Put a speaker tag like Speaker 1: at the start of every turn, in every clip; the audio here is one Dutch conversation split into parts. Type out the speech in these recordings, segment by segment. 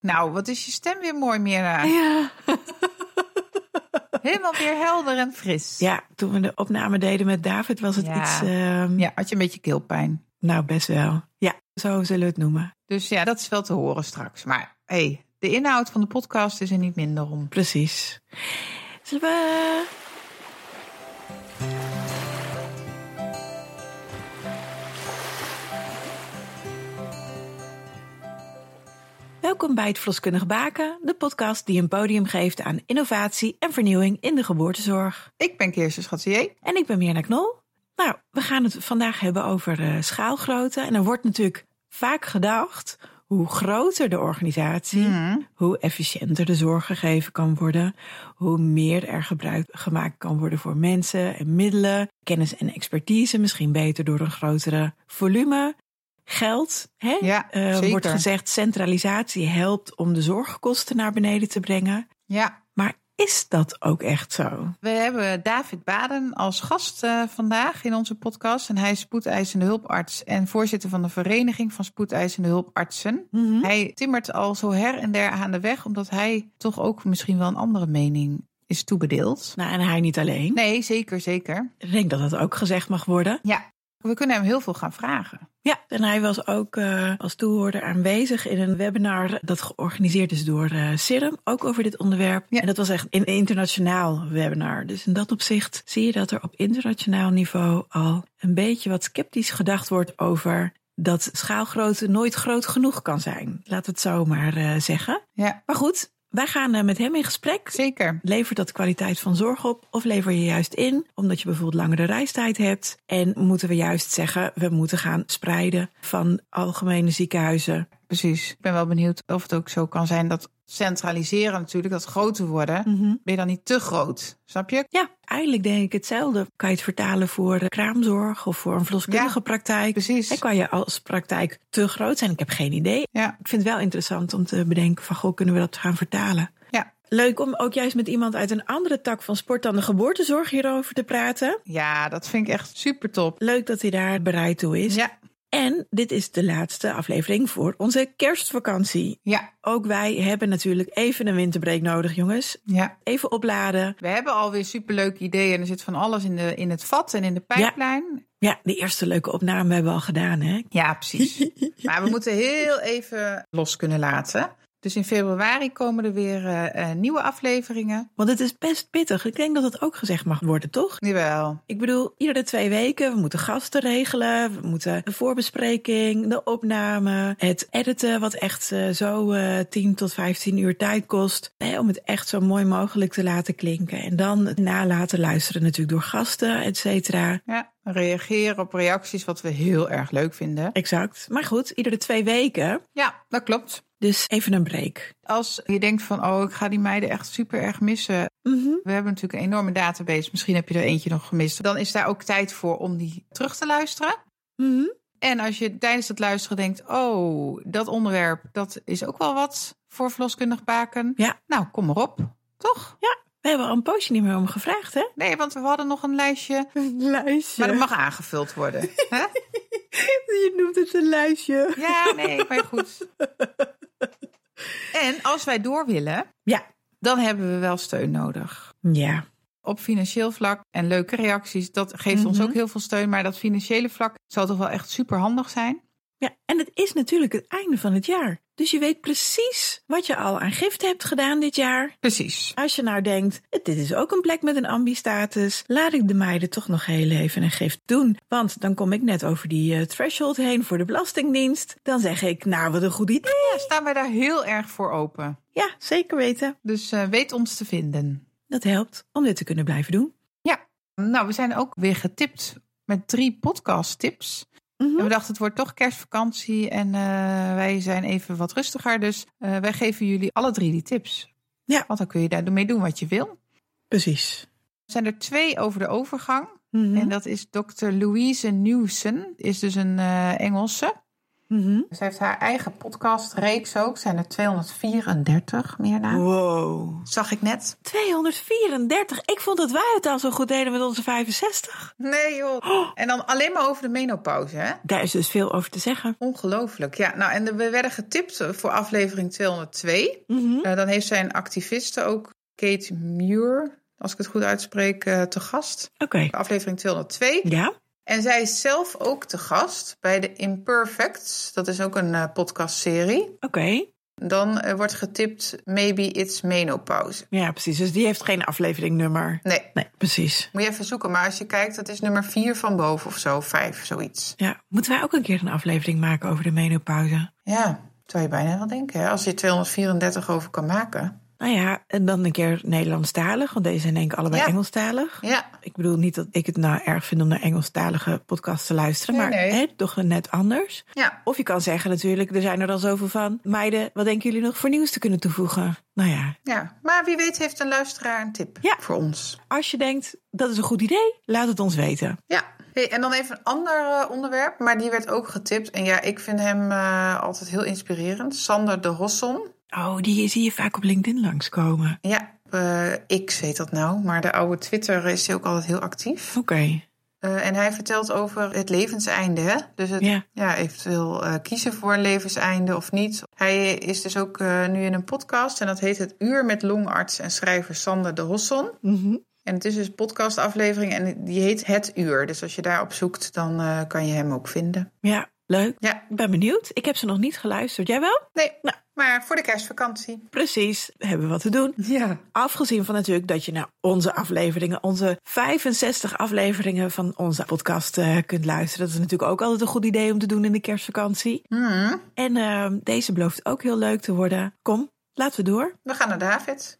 Speaker 1: Nou, wat is je stem weer mooi, Mira.
Speaker 2: Ja.
Speaker 1: Helemaal weer helder en fris.
Speaker 2: ja, toen we de opname deden met David was het
Speaker 1: Ja.
Speaker 2: iets... ehm,
Speaker 1: Ja, had je een beetje keelpijn.
Speaker 2: Nou, best wel. Ja, zo zullen we het noemen.
Speaker 1: Dus ja, dat is wel te horen straks. Maar hey, de inhoud van de podcast is er niet minder om.
Speaker 2: Precies. Zullen we... Welkom bij het Verloskundig Baken, de podcast die een podium geeft aan innovatie en vernieuwing in de geboortezorg.
Speaker 1: Ik ben Kirsten Schatzier.
Speaker 2: En ik ben Mirna Knol. Nou, we gaan het vandaag hebben over eh, schaalgrootte. En er wordt natuurlijk vaak gedacht, hoe groter de organisatie, hoe efficiënter de zorg gegeven kan worden, hoe meer er gebruik gemaakt kan worden voor mensen en middelen, kennis en expertise, misschien beter door een grotere volume. Geld, hè?
Speaker 1: Ja,
Speaker 2: Eh, wordt gezegd, centralisatie helpt om de zorgkosten naar beneden te brengen.
Speaker 1: Ja,
Speaker 2: Maar is dat ook echt zo?
Speaker 1: we hebben David Baden als gast eh, vandaag in onze podcast. En hij is spoedeisende hulparts en voorzitter van de Vereniging van Spoedeisende Hulpartsen.
Speaker 2: Mhm.
Speaker 1: Hij timmert al zo her en der aan de weg, omdat hij toch ook misschien wel een andere mening is toebedeeld.
Speaker 2: Nou, en hij niet alleen.
Speaker 1: Nee, zeker, zeker.
Speaker 2: Ik denk dat dat ook gezegd mag worden.
Speaker 1: Ja, we kunnen hem heel veel gaan vragen.
Speaker 2: Ja, en hij was ook eh, als toehoorder aanwezig in een webinar dat georganiseerd is door eh Serum, ook over dit onderwerp.
Speaker 1: Ja.
Speaker 2: En dat was echt een internationaal webinar. Dus in dat opzicht zie je dat er op internationaal niveau al een beetje wat sceptisch gedacht wordt over dat schaalgrootte nooit groot genoeg kan zijn. Laat het zo maar eh, zeggen.
Speaker 1: Ja,
Speaker 2: Maar goed, wij gaan eh, met hem in gesprek.
Speaker 1: zeker.
Speaker 2: Levert dat kwaliteit van zorg op of lever je juist in omdat je bijvoorbeeld langere reistijd hebt? En moeten we juist zeggen, we moeten gaan spreiden van algemene ziekenhuizen?
Speaker 1: Precies. Ik ben wel benieuwd of het ook zo kan zijn dat centraliseren natuurlijk, dat groter worden, ben je dan niet te groot? Snap je?
Speaker 2: Ja, eigenlijk denk ik hetzelfde. Kan je het vertalen voor de kraamzorg of voor een verloskundige
Speaker 1: Ja,
Speaker 2: praktijk?
Speaker 1: Precies.
Speaker 2: En kan je als praktijk te groot zijn? Ik heb geen idee.
Speaker 1: Ja,
Speaker 2: Ik vind het wel interessant om te bedenken van, goh, kunnen we dat gaan vertalen?
Speaker 1: ja.
Speaker 2: Leuk om ook juist met iemand uit een andere tak van sport dan de geboortezorg hierover te praten.
Speaker 1: ja, dat vind ik echt super top.
Speaker 2: Leuk dat hij daar bereid toe is.
Speaker 1: Ja,
Speaker 2: En dit is de laatste aflevering voor onze kerstvakantie.
Speaker 1: ja,
Speaker 2: Ook wij hebben natuurlijk even een winterbreak nodig, jongens.
Speaker 1: ja.
Speaker 2: Even opladen.
Speaker 1: We hebben alweer superleuke ideeën. Er zit van alles in, de, in het vat en in de pijplijn.
Speaker 2: Ja, de eerste leuke opname hebben we al gedaan, hè?
Speaker 1: Ja, precies. maar we moeten heel even los kunnen laten. Dus in februari komen er weer eh, eh, nieuwe afleveringen.
Speaker 2: Want het is best pittig. Ik denk dat het ook gezegd mag worden, toch?
Speaker 1: Jawel.
Speaker 2: Ik bedoel, iedere twee weken, we moeten gasten regelen. We moeten de voorbespreking, de opname, het editen, wat echt eh, zo eh 10 tot 15 uur tijd kost. Hè, om het echt zo mooi mogelijk te laten klinken. En dan het nalaten luisteren natuurlijk door gasten, et cetera.
Speaker 1: Ja, reageren op reacties, wat we heel erg leuk vinden.
Speaker 2: Exact. Maar goed, iedere twee weken.
Speaker 1: Ja, dat klopt.
Speaker 2: Dus even een break.
Speaker 1: Als je denkt van, oh, ik ga die meiden echt super erg missen.
Speaker 2: Mhm.
Speaker 1: We hebben natuurlijk een enorme database. Misschien heb je er eentje nog gemist. Dan is daar ook tijd voor om die terug te luisteren.
Speaker 2: Mhm.
Speaker 1: En als je tijdens het luisteren denkt, oh, dat onderwerp, dat is ook wel wat voor verloskundig baken.
Speaker 2: Ja.
Speaker 1: Nou, kom maar op. Toch?
Speaker 2: We hebben al een poosje niet meer om gevraagd, hè?
Speaker 1: Nee, want we hadden nog een lijstje.
Speaker 2: Een lijstje.
Speaker 1: Maar dat mag aangevuld worden. Hè?
Speaker 2: Je noemt het een lijstje.
Speaker 1: Ja, nee, maar goed. En als wij door willen,
Speaker 2: Ja.
Speaker 1: dan hebben we wel steun nodig.
Speaker 2: Ja.
Speaker 1: Op financieel vlak en leuke reacties, dat geeft ons
Speaker 2: Mhm.
Speaker 1: ook heel veel steun. Maar dat financiële vlak zou toch wel echt super handig zijn?
Speaker 2: Ja, en het is natuurlijk het einde van het jaar. Dus je weet precies wat je al aan gift hebt gedaan dit jaar.
Speaker 1: Precies.
Speaker 2: Als je nou denkt, dit is ook een plek met een ambi-status, laat ik de meiden toch nog heel even een gift doen. Want dan kom ik net over die eh, threshold heen voor de Belastingdienst. Dan zeg ik, nou wat een goed idee.
Speaker 1: Ja, staan wij daar heel erg voor open.
Speaker 2: Ja, zeker weten.
Speaker 1: Dus eh, weet ons te vinden.
Speaker 2: Dat helpt om dit te kunnen blijven doen.
Speaker 1: Ja, nou, we zijn ook weer getipt met drie podcast tips.
Speaker 2: Mhm.
Speaker 1: En we dachten, het wordt toch kerstvakantie en eh, wij zijn even wat rustiger. Dus eh, wij geven jullie alle drie die tips.
Speaker 2: Ja.
Speaker 1: Want dan kun je daarmee doen wat je wil.
Speaker 2: Precies.
Speaker 1: Er zijn er twee over de overgang.
Speaker 2: Mhm.
Speaker 1: En dat is Dr. Louise Newson, is dus een eh, Engelse.
Speaker 2: Mhm.
Speaker 1: Ze heeft haar eigen podcastreeks ook. Zijn er 234 meer na.
Speaker 2: Wow.
Speaker 1: Zag ik net.
Speaker 2: 234. Ik vond dat wij het al zo goed deden met onze 65.
Speaker 1: Nee joh. En dan alleen maar over de menopauze, hè?
Speaker 2: Daar is dus veel over te zeggen.
Speaker 1: Ongelooflijk. Ja, nou en we werden getipt voor aflevering 202.
Speaker 2: Mhm.
Speaker 1: Eh, dan heeft zij een activiste ook, Kate Muir, als ik het goed uitspreek, eh, te gast.
Speaker 2: Oké.
Speaker 1: Aflevering 202.
Speaker 2: Ja?
Speaker 1: En zij is zelf ook te gast bij de Imperfects. Dat is ook een eh, podcastserie.
Speaker 2: Oké.
Speaker 1: Dan eh, wordt getipt Maybe It's Menopauze.
Speaker 2: Ja, precies. Dus die heeft geen afleveringnummer.
Speaker 1: Nee,
Speaker 2: Nee, precies.
Speaker 1: moet je even zoeken. Maar als je kijkt, dat is nummer 4 van boven of zo. 5, zoiets.
Speaker 2: Ja. Moeten wij ook een keer een aflevering maken over de menopauze?
Speaker 1: Ja, zou je bijna wel denken. Hè? Als je 234 over kan maken.
Speaker 2: Nou ja, en dan een keer Nederlandstalig, want deze zijn denk ik allebei
Speaker 1: Ja.
Speaker 2: Engelstalig.
Speaker 1: Ja,
Speaker 2: Ik bedoel niet dat ik het nou erg vind om naar Engelstalige podcasts te luisteren,
Speaker 1: Nee,
Speaker 2: maar
Speaker 1: nee.
Speaker 2: Hè, toch net anders.
Speaker 1: ja.
Speaker 2: Of je kan zeggen natuurlijk, er zijn er al zoveel van. Meiden, wat denken jullie nog voor nieuws te kunnen toevoegen? Nou ja,
Speaker 1: Ja, maar wie weet heeft een luisteraar een tip
Speaker 2: Ja.
Speaker 1: voor ons.
Speaker 2: als je denkt, dat is een goed idee, laat het ons weten.
Speaker 1: Ja, hey, en dan even een ander eh, onderwerp, maar die werd ook getipt. En ja, ik vind hem eh, altijd heel inspirerend. Sander de Hosson.
Speaker 2: Oh, die zie je vaak op LinkedIn langskomen.
Speaker 1: Ja, eh, X heet dat nou, maar de oude Twitter is hij ook altijd heel actief.
Speaker 2: Oké,
Speaker 1: Eh, en hij vertelt over het levenseinde. Hè? Dus het
Speaker 2: Ja.
Speaker 1: ja. eventueel eh, kiezen voor een levenseinde of niet. Hij is dus ook nu in een podcast en dat heet Het Uur met longarts en schrijver Sander de Hosson.
Speaker 2: Mhm.
Speaker 1: En het is dus een podcastaflevering en die heet Het Uur. Dus als je daarop zoekt, dan kan je hem ook vinden.
Speaker 2: ja, leuk.
Speaker 1: Ja,
Speaker 2: Ik ben benieuwd. Ik heb ze nog niet geluisterd. Jij wel?
Speaker 1: nee,
Speaker 2: Nou.
Speaker 1: Maar voor de kerstvakantie.
Speaker 2: Precies, hebben we wat te doen.
Speaker 1: Ja.
Speaker 2: Afgezien van natuurlijk dat je naar onze afleveringen, onze 65 afleveringen van onze podcast eh, kunt luisteren. Dat is natuurlijk ook altijd een goed idee om te doen in de kerstvakantie.
Speaker 1: Hmm,
Speaker 2: En eh, deze belooft ook heel leuk te worden. Kom, laten we door.
Speaker 1: we gaan naar David.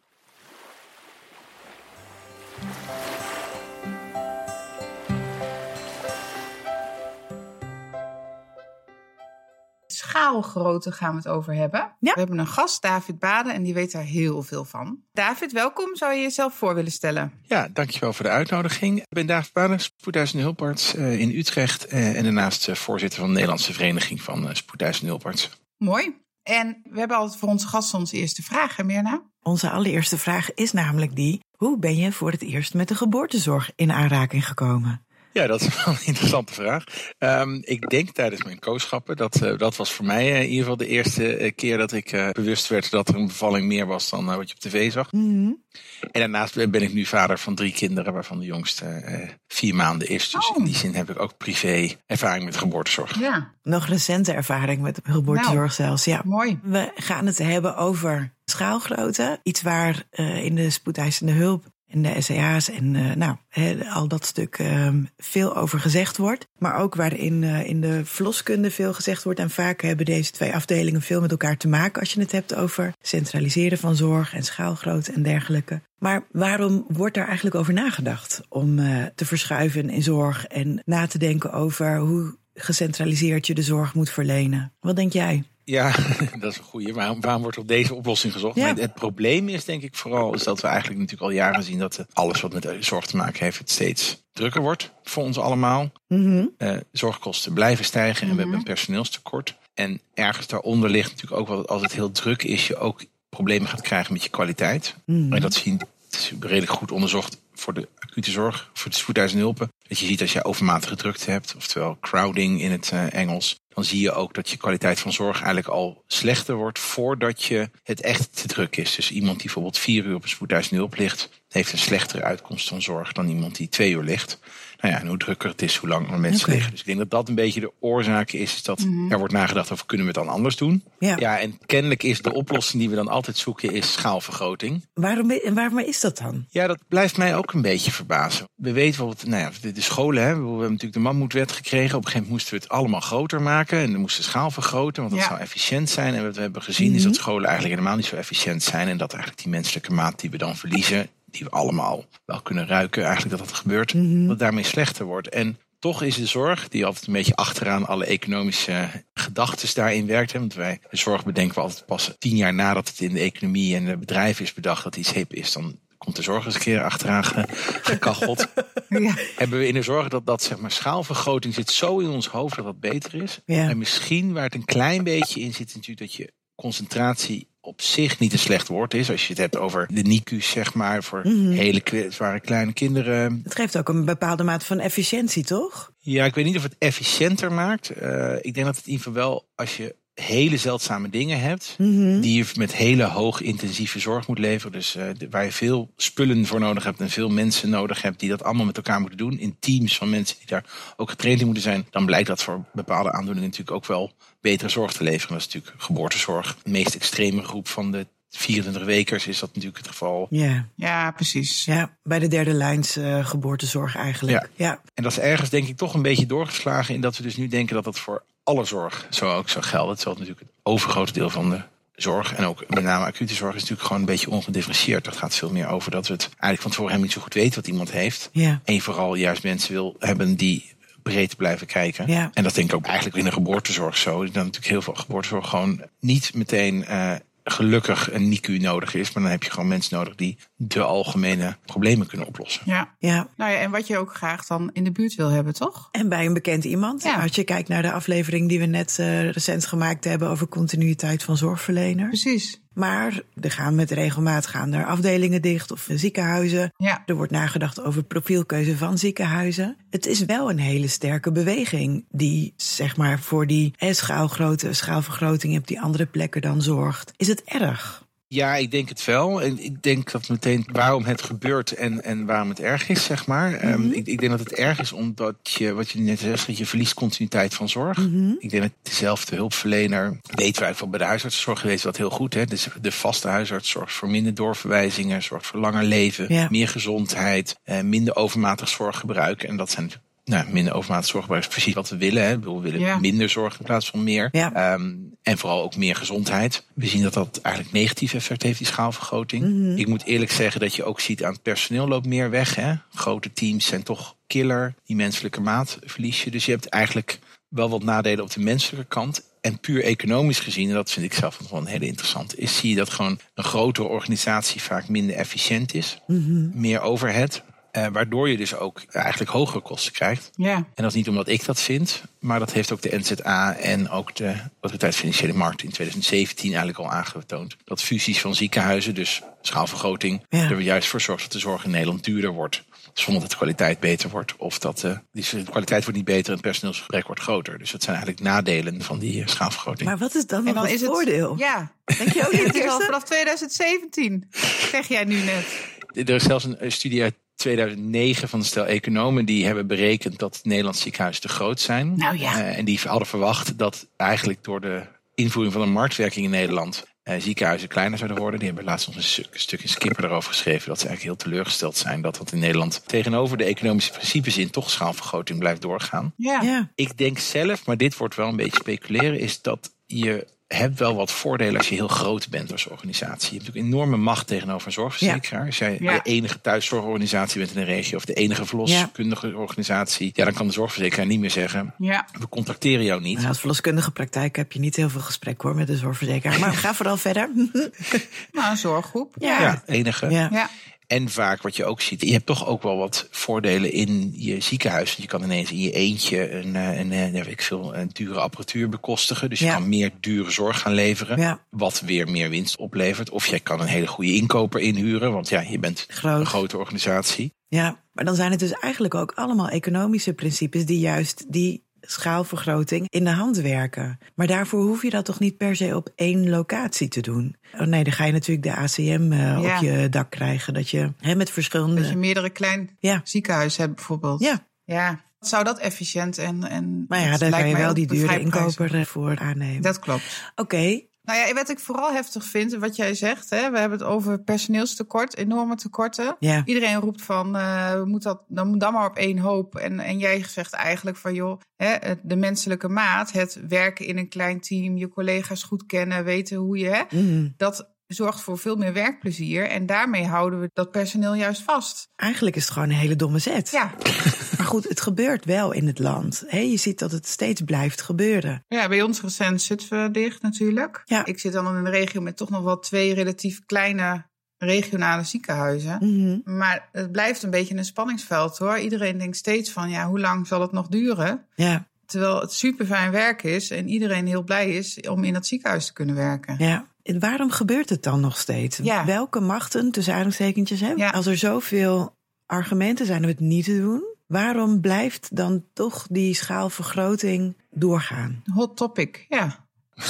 Speaker 1: Schaalgrootte gaan we het over hebben.
Speaker 2: Ja.
Speaker 1: We hebben een gast, David Baden, en die weet daar heel veel van. David, welkom. Zou je jezelf voor willen stellen?
Speaker 3: Ja, dankjewel voor de uitnodiging. Ik ben David Baden, spoedeisende hulparts eh, in Utrecht. eh, en daarnaast eh, voorzitter van de Nederlandse Vereniging van uh, spoedeisende hulparts.
Speaker 1: Mooi. En we hebben altijd voor onze gasten onze eerste vraag, hè, Mirna?
Speaker 2: Onze allereerste vraag is namelijk die: hoe ben je voor het eerst met de geboortezorg in aanraking gekomen?
Speaker 3: Ja, dat is wel een interessante vraag. Ehm, ik denk tijdens mijn kooschappen, dat, eh, dat was voor mij eh, in ieder geval de eerste eh, keer dat ik eh, bewust werd dat er een bevalling meer was dan wat je op tv zag.
Speaker 2: Mhm.
Speaker 3: En daarnaast ben ben ik nu vader van drie kinderen, waarvan de jongste eh, vier maanden is. Dus
Speaker 1: Oh.
Speaker 3: in die zin heb ik ook privé ervaring met geboortezorg.
Speaker 1: Ja,
Speaker 2: Nog recente ervaring met geboortezorg
Speaker 1: Nou.
Speaker 2: zelfs, ja.
Speaker 1: mooi.
Speaker 2: We gaan het hebben over schaalgrootte. Iets waar eh, in de spoedeisende hulp en de SCA's en eh, nou, al dat stuk ehm, veel over gezegd wordt. Maar ook waarin eh, in de verloskunde veel gezegd wordt. En vaak hebben deze twee afdelingen veel met elkaar te maken als je het hebt over centraliseren van zorg en schaalgrootte en dergelijke. Maar waarom wordt daar eigenlijk over nagedacht om eh, te verschuiven in zorg en na te denken over hoe gecentraliseerd je de zorg moet verlenen? Wat denk jij?
Speaker 3: Ja, dat is een goeie. Waarom, waarom wordt op deze oplossing gezocht?
Speaker 2: Ja.
Speaker 3: Het, het probleem is denk ik vooral is dat we eigenlijk natuurlijk al jaren zien dat alles wat met zorg te maken heeft, het steeds drukker wordt voor ons allemaal.
Speaker 2: Mhm.
Speaker 3: Eh, zorgkosten blijven stijgen en we
Speaker 1: Mhm.
Speaker 3: hebben een personeelstekort. En ergens daaronder ligt natuurlijk ook wel dat als het heel druk is, je ook problemen gaat krijgen met je kwaliteit.
Speaker 2: Mhm.
Speaker 3: En dat zien, het is redelijk goed onderzocht voor de acute zorg, voor de spoedeisende hulpen. Dat je ziet als je overmatige drukte hebt, oftewel crowding in het eh, Engels. Dan zie je ook dat je kwaliteit van zorg eigenlijk al slechter wordt voordat je het echt te druk is. Dus iemand die bijvoorbeeld vier uur op een spoedeisende hulp ligt, heeft een slechtere uitkomst van zorg dan iemand die twee uur ligt. Nou ja, en hoe drukker het is, hoe langer mensen liggen. Dus ik denk dat dat een beetje de oorzaak is. is dat er wordt nagedacht over kunnen we het dan anders doen.
Speaker 2: Ja.
Speaker 3: ja, en kennelijk is de oplossing die we dan altijd zoeken, is schaalvergroting.
Speaker 2: Waarom, en waarom is dat dan?
Speaker 3: Ja, dat blijft mij ook een beetje verbazen. We weten bijvoorbeeld, nou ja, de, de scholen, hè, we hebben natuurlijk de mammoetwet gekregen. Op een gegeven moment moesten we het allemaal groter maken. En we moesten schaal vergroten, want dat
Speaker 1: Ja.
Speaker 3: zou efficiënt zijn. En wat we hebben gezien is dat scholen eigenlijk helemaal niet zo efficiënt zijn. En dat eigenlijk die menselijke maat die we dan verliezen, die we allemaal wel kunnen ruiken, eigenlijk dat dat gebeurt, dat het daarmee slechter wordt. En toch is de zorg, die altijd een beetje achteraan alle economische gedachten daarin werkt. Hè, want wij, de zorg bedenken we altijd pas tien jaar nadat het in de economie en de bedrijven is bedacht dat iets hip is. Dan komt de zorg eens een keer achteraan ge- gekacheld.
Speaker 1: Ja.
Speaker 3: hebben we in de zorg dat, dat zeg maar, schaalvergroting zit zo in ons hoofd dat dat beter is.
Speaker 2: Ja.
Speaker 3: En misschien waar het een klein beetje in zit, is natuurlijk dat je concentratie op zich niet een slecht woord is. Als je het hebt over de NICU's, zeg maar, voor
Speaker 2: Mhm.
Speaker 3: hele kwetsbare kleine kinderen.
Speaker 2: Het geeft ook een bepaalde mate van efficiëntie, toch?
Speaker 3: Ja, ik weet niet of het efficiënter maakt. Eh, ik denk dat het in ieder geval wel, als je hele zeldzame dingen hebt,
Speaker 2: Mhm.
Speaker 3: die je met hele hoog intensieve zorg moet leveren. Dus eh, waar je veel spullen voor nodig hebt en veel mensen nodig hebt die dat allemaal met elkaar moeten doen. In teams van mensen die daar ook getraind in moeten zijn. Dan blijkt dat voor bepaalde aandoeningen natuurlijk ook wel betere zorg te leveren. Dat is natuurlijk geboortezorg. De meest extreme groep van de 24 wekers is dat natuurlijk het geval.
Speaker 2: Ja.
Speaker 1: ja, precies.
Speaker 2: ja, bij de derde lijns eh, geboortezorg eigenlijk. Ja.
Speaker 3: En dat is ergens denk ik toch een beetje doorgeslagen in dat we dus nu denken dat dat voor alle zorg zo ook zou gelden. Terwijl het natuurlijk het overgrote deel van de zorg en ook met name acute zorg is natuurlijk gewoon een beetje ongedifferentieerd. Dat gaat veel meer over dat we het eigenlijk van tevoren helemaal niet zo goed weten wat iemand heeft.
Speaker 2: Ja.
Speaker 3: En vooral juist mensen wil hebben die breed blijven kijken.
Speaker 2: Ja.
Speaker 3: En dat denk ik ook eigenlijk in de geboortezorg zo. Dat natuurlijk heel veel geboortezorg gewoon niet meteen eh, gelukkig een NICU nodig is. Maar dan heb je gewoon mensen nodig die de algemene problemen kunnen oplossen.
Speaker 1: Ja.
Speaker 2: ja.
Speaker 1: Nou ja, en wat je ook graag dan in de buurt wil hebben, toch?
Speaker 2: En bij een bekend iemand.
Speaker 1: Ja.
Speaker 2: Als je kijkt naar de aflevering die we net eh, recent gemaakt hebben over continuïteit van zorgverleners.
Speaker 1: Precies.
Speaker 2: Maar er gaan met regelmaat gaan er afdelingen dicht of ziekenhuizen.
Speaker 1: Ja.
Speaker 2: Er wordt nagedacht over profielkeuze van ziekenhuizen. Het is wel een hele sterke beweging die zeg maar voor die schaalgrootte, schaalvergroting op die andere plekken dan zorgt. Is het erg?
Speaker 3: Ja, ik denk het wel. En ik denk dat meteen waarom het gebeurt en, en waarom het erg is, zeg maar. Ehm, ik, ik denk dat het erg is omdat je, wat je net zegt, dat je verliest continuïteit van zorg. Ik denk dat dezelfde hulpverlener, weten we eigenlijk wel bij de huisartszorg, we dat heel goed. Hè? Dus de vaste huisarts zorgt voor minder doorverwijzingen, zorgt voor langer leven,
Speaker 2: Ja.
Speaker 3: meer gezondheid, eh, minder overmatig zorggebruik. En dat zijn nou, minder overmatig zorggebruik is precies wat we willen. Hè. We willen
Speaker 1: Ja.
Speaker 3: minder zorg in plaats van meer.
Speaker 2: Ja.
Speaker 3: Ehm, en vooral ook meer gezondheid. We zien dat dat eigenlijk negatief effect heeft, die schaalvergroting. Ik moet eerlijk zeggen dat je ook ziet aan het personeel loopt meer weg. Hè. Grote teams zijn toch killer. Die menselijke maat verlies je. Dus je hebt eigenlijk wel wat nadelen op de menselijke kant. En puur economisch gezien, en dat vind ik zelf nog wel een hele interessant, is zie je dat gewoon een grotere organisatie vaak minder efficiënt is. Meer overhead. Eh, waardoor je dus ook eigenlijk hogere kosten krijgt.
Speaker 1: Ja.
Speaker 3: En dat is niet omdat ik dat vind, maar dat heeft ook de NZA en ook de Autoriteit Financiële Markt in 2017 eigenlijk al aangetoond. Dat fusies van ziekenhuizen, dus schaalvergroting,
Speaker 2: Ja.
Speaker 3: er juist voor zorgt dat de zorg in Nederland duurder wordt. Zonder dat de kwaliteit beter wordt. Of dat eh, die de kwaliteit wordt niet beter en het personeelsgebrek wordt groter. Dus dat zijn eigenlijk nadelen van die eh, schaalvergroting.
Speaker 2: Maar wat is dan,
Speaker 1: En dan
Speaker 2: het
Speaker 1: is het.
Speaker 2: voordeel?
Speaker 1: Ja.
Speaker 2: Denk je ook niet,
Speaker 1: Het is al vanaf 2017, zeg jij nu net.
Speaker 3: Er is zelfs een een studie uit 2009 van een stel economen die hebben berekend dat Nederlandse ziekenhuizen te groot zijn.
Speaker 1: Nou ja.
Speaker 3: Eh, en die hadden verwacht dat eigenlijk door de invoering van een marktwerking in Nederland eh, ziekenhuizen kleiner zouden worden. Die hebben laatst nog een stuk, een stuk in Skipper erover geschreven dat ze eigenlijk heel teleurgesteld zijn dat dat in Nederland tegenover de economische principes in toch schaalvergroting blijft doorgaan.
Speaker 1: Ja.
Speaker 2: Ja.
Speaker 3: Ik denk zelf, maar dit wordt wel een beetje speculeren, is dat je hebt wel wat voordelen als je heel groot bent als organisatie. Je hebt natuurlijk enorme macht tegenover een zorgverzekeraar. Als jij
Speaker 1: Ja.
Speaker 3: de enige thuiszorgorganisatie bent in een regio of de enige verloskundige organisatie, ja, dan kan de zorgverzekeraar niet meer zeggen:
Speaker 1: Ja.
Speaker 3: we contracteren jou niet.
Speaker 2: Nou, als verloskundige praktijk heb je niet heel veel gesprek hoor met de zorgverzekeraar. Maar ga vooral verder.
Speaker 1: Nou, een zorggroep.
Speaker 2: Ja.
Speaker 3: Ja, enige.
Speaker 2: Ja.
Speaker 3: En vaak wat je ook ziet, je hebt toch ook wel wat voordelen in je ziekenhuis. Je kan ineens in je eentje een, eh, een, een, weet ik veel, een dure apparatuur bekostigen. Dus je
Speaker 2: Ja.
Speaker 3: kan meer dure zorg gaan leveren.
Speaker 2: Ja.
Speaker 3: Wat weer meer winst oplevert. Of jij kan een hele goede inkoper inhuren. Want ja, je bent
Speaker 2: Groot.
Speaker 3: een grote organisatie.
Speaker 2: Ja, maar dan zijn het dus eigenlijk ook allemaal economische principes die juist die schaalvergroting in de hand werken. Maar daarvoor hoef je dat toch niet per se op één locatie te doen? Oh nee, dan ga je natuurlijk de ACM eh,
Speaker 1: Ja.
Speaker 2: op je dak krijgen. Dat je hè, met verschillende.
Speaker 1: Dat je meerdere klein
Speaker 2: Ja.
Speaker 1: ziekenhuizen hebt bijvoorbeeld.
Speaker 2: Ja.
Speaker 1: Ja. Zou dat efficiënt en... en
Speaker 2: Maar ja, daar
Speaker 1: lijkt
Speaker 2: kan je wel die dure inkoper eh, voor aannemen.
Speaker 1: Dat klopt.
Speaker 2: Oké,
Speaker 1: Nou ja, wat ik vooral heftig vind, wat jij zegt, hè, we hebben het over personeelstekort, enorme tekorten.
Speaker 2: Ja.
Speaker 1: Iedereen roept van, eh, we moeten dat, dan, dan maar op één hoop. En, en jij zegt eigenlijk van, joh, hè, de menselijke maat, het werken in een klein team, je collega's goed kennen, weten hoe je, hè,
Speaker 2: Mhm.
Speaker 1: dat zorgt voor veel meer werkplezier. En daarmee houden we dat personeel juist vast.
Speaker 2: eigenlijk is het gewoon een hele domme zet.
Speaker 1: Ja,
Speaker 2: goed, het gebeurt wel in het land. Hè, je ziet dat het steeds blijft gebeuren.
Speaker 1: ja bij ons recent zitten we dicht natuurlijk.
Speaker 2: Ja.
Speaker 1: Ik zit dan in een regio met toch nog wel twee relatief kleine regionale ziekenhuizen.
Speaker 2: Mhm.
Speaker 1: Maar het blijft een beetje een spanningsveld hoor. Iedereen denkt steeds van ja, hoe lang zal het nog duren?
Speaker 2: Ja,
Speaker 1: Terwijl het super fijn werk is en iedereen heel blij is om in dat ziekenhuis te kunnen werken.
Speaker 2: ja. En waarom gebeurt het dan nog steeds?
Speaker 1: Ja.
Speaker 2: Welke machten, tussen aanhalingstekentjes, hè?
Speaker 1: Ja.
Speaker 2: als er zoveel argumenten zijn om het niet te doen, waarom blijft dan toch die schaalvergroting doorgaan?
Speaker 1: Hot topic, ja.